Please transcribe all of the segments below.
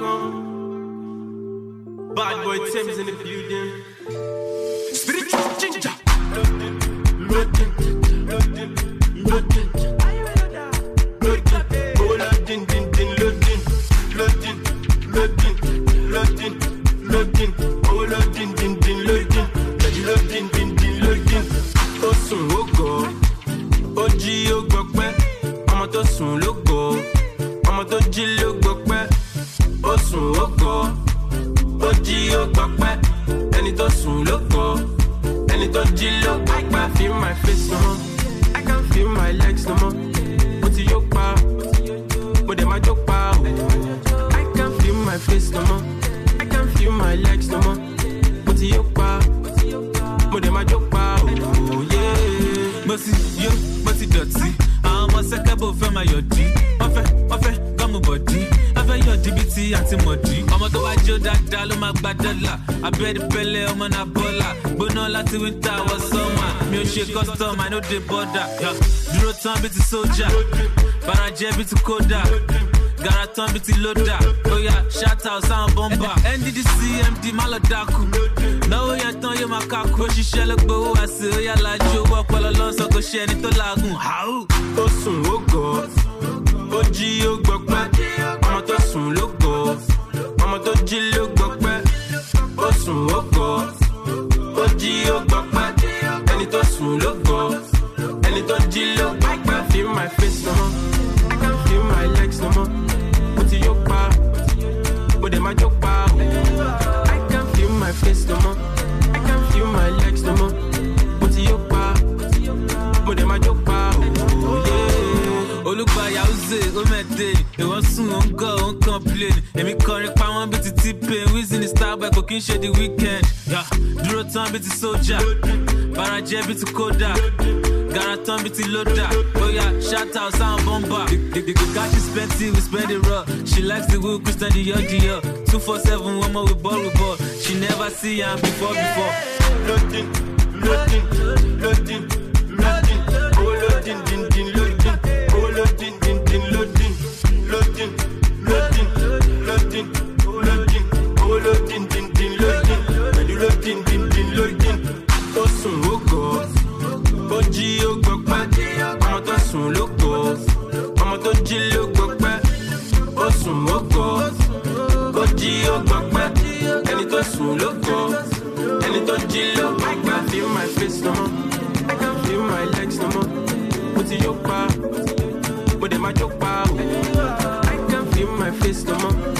welcome. Bad boy Tim's in the building. Dáadáa ló máa gba dọ́là abẹ́rẹ́ pẹ́lẹ́ ọmọ náà bọ́là gbóná láti wíńtà wọ sọ́mà mi ò ṣe custom i no dey border. Dúró tán bíi ti sójà barajẹ́ bíi ti kódà gara tán bíi ti lódà shout out sáwọn bọ́mbà nddc md má lọ dákú náwó yẹn tán yóò máa kákú ó ṣiṣẹ́ ló gbowó wá sí ó yà lájú owó ọpọlọ lọ́sọ̀ kò ṣe ẹni tó làágùn ó sùn ó gọ̀ ó jí ó gbọpẹ́ ọmọ tó sùn ló gọ̀ ọmọ tó jí ló gbọpẹ́ ó sùn ó gọ̀ ó jí ó gbọpẹ́ ẹni tó sùn ló gọ̀ ẹni tó jí ló gbọpẹ́. Feel my face no more I can feel my legs no more. Mo ti yó pa mo dẹ̀ máa jó pa. I can feel my face no more I can feel my legs no more. Mo ti yó pa mo dẹ̀ máa jó pa. Olùgbàyà ọ̀zẹ̀ ọmọdé ìwọ̀n sùn ó ń gọ̀ ó ń complain. Èmi kọrin pa wọ́n. Kí n ṣe the weekend. Yeah. dúró tán bíi ti sójà. Barajẹ́ bíi ti kódà. Gara tán bíi ti lódà. Oya shout out sáwọn bọ́mbà the the cash is plenty we spend it raw. She likes the way christian dior dior two four seven ọmọ we ball we ball. She never see am before before. loading, loading, loading, loading, oh loading, din din ó gbọpẹ́, ẹni tó sùn ló gọ̀ ẹni tó jí ló I can feel my face no more I can feel my legs no more. Mo ti yó pa mo dẹ̀ máa jó pa o. I can feel my face no more.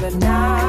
But now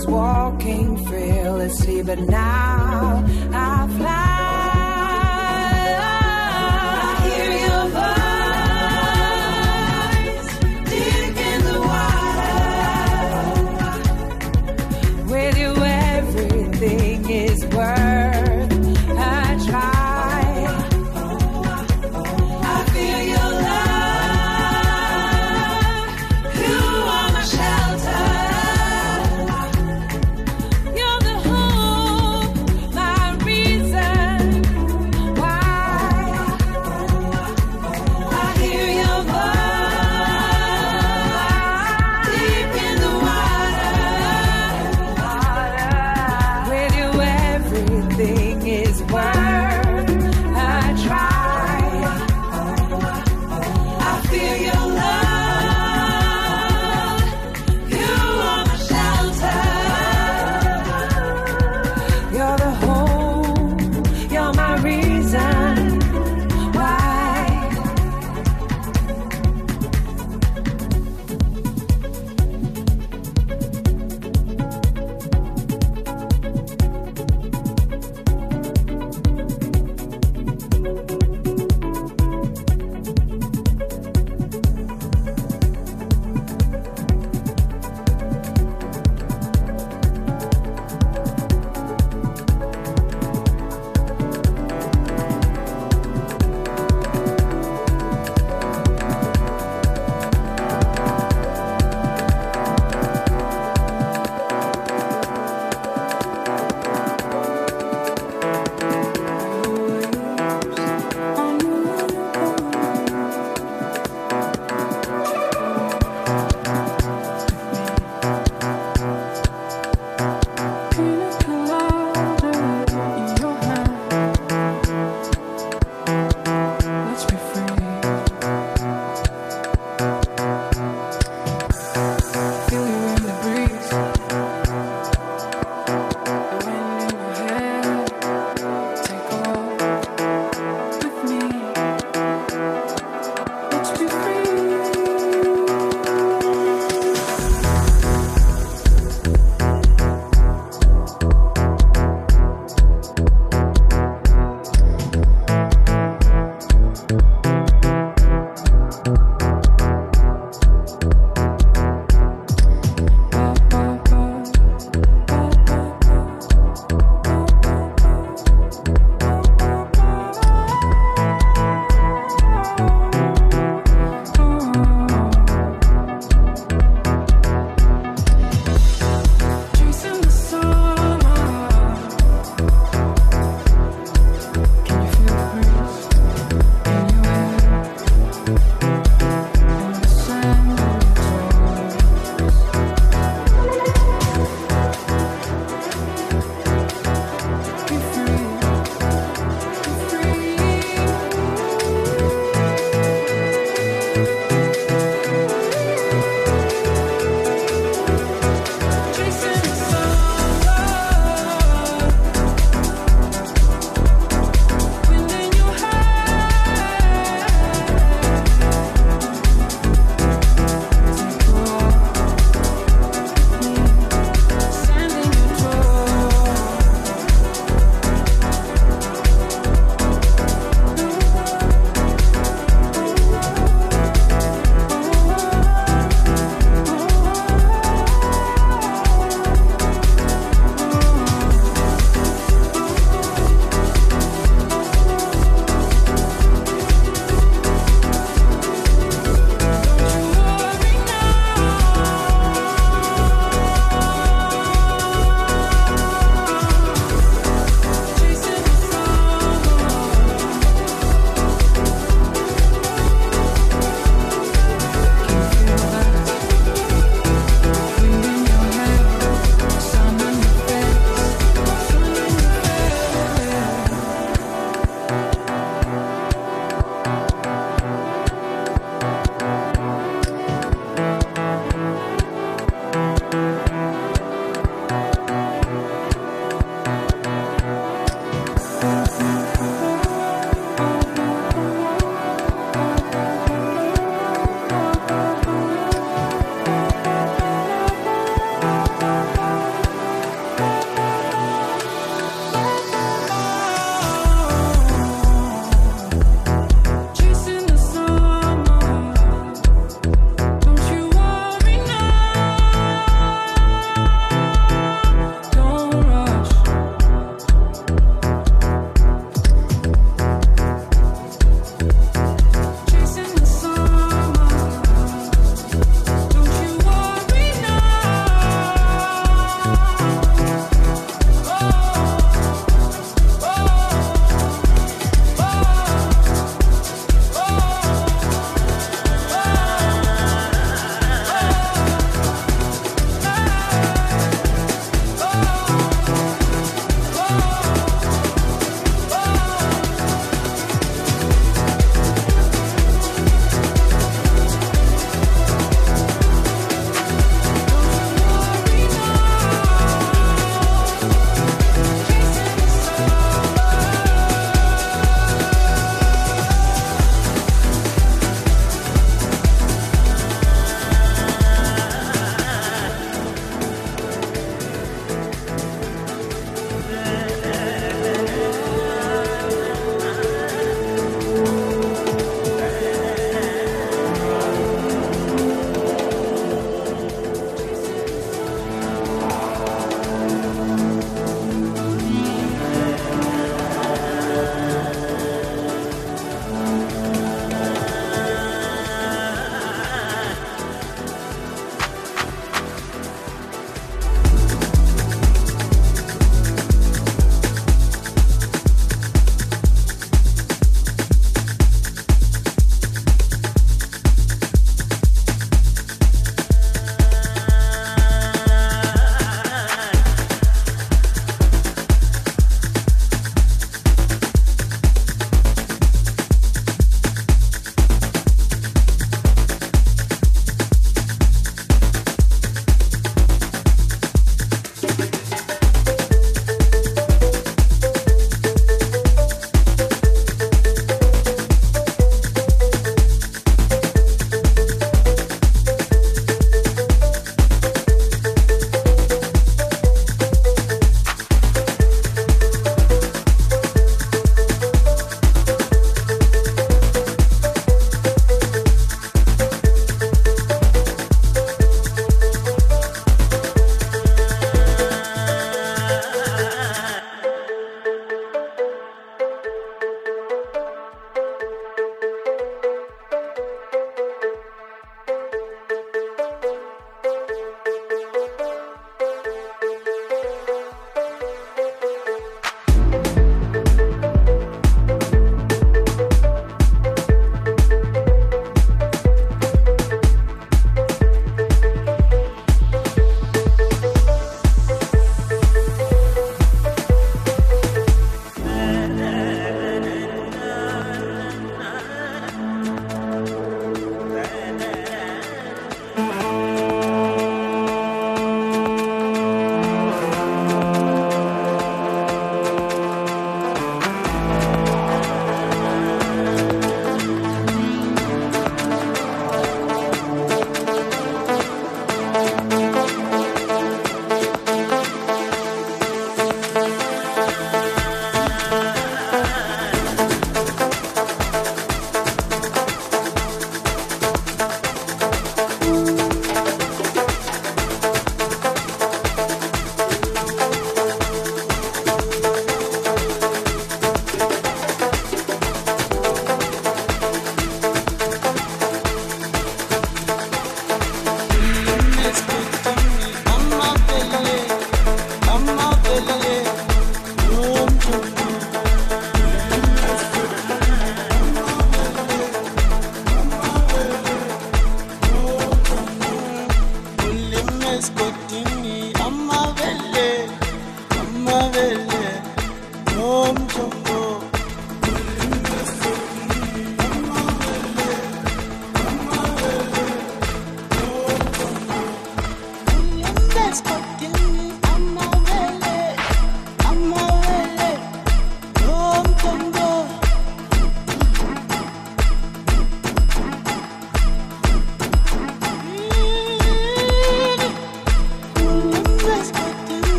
was walking fearlessly, but now I fly.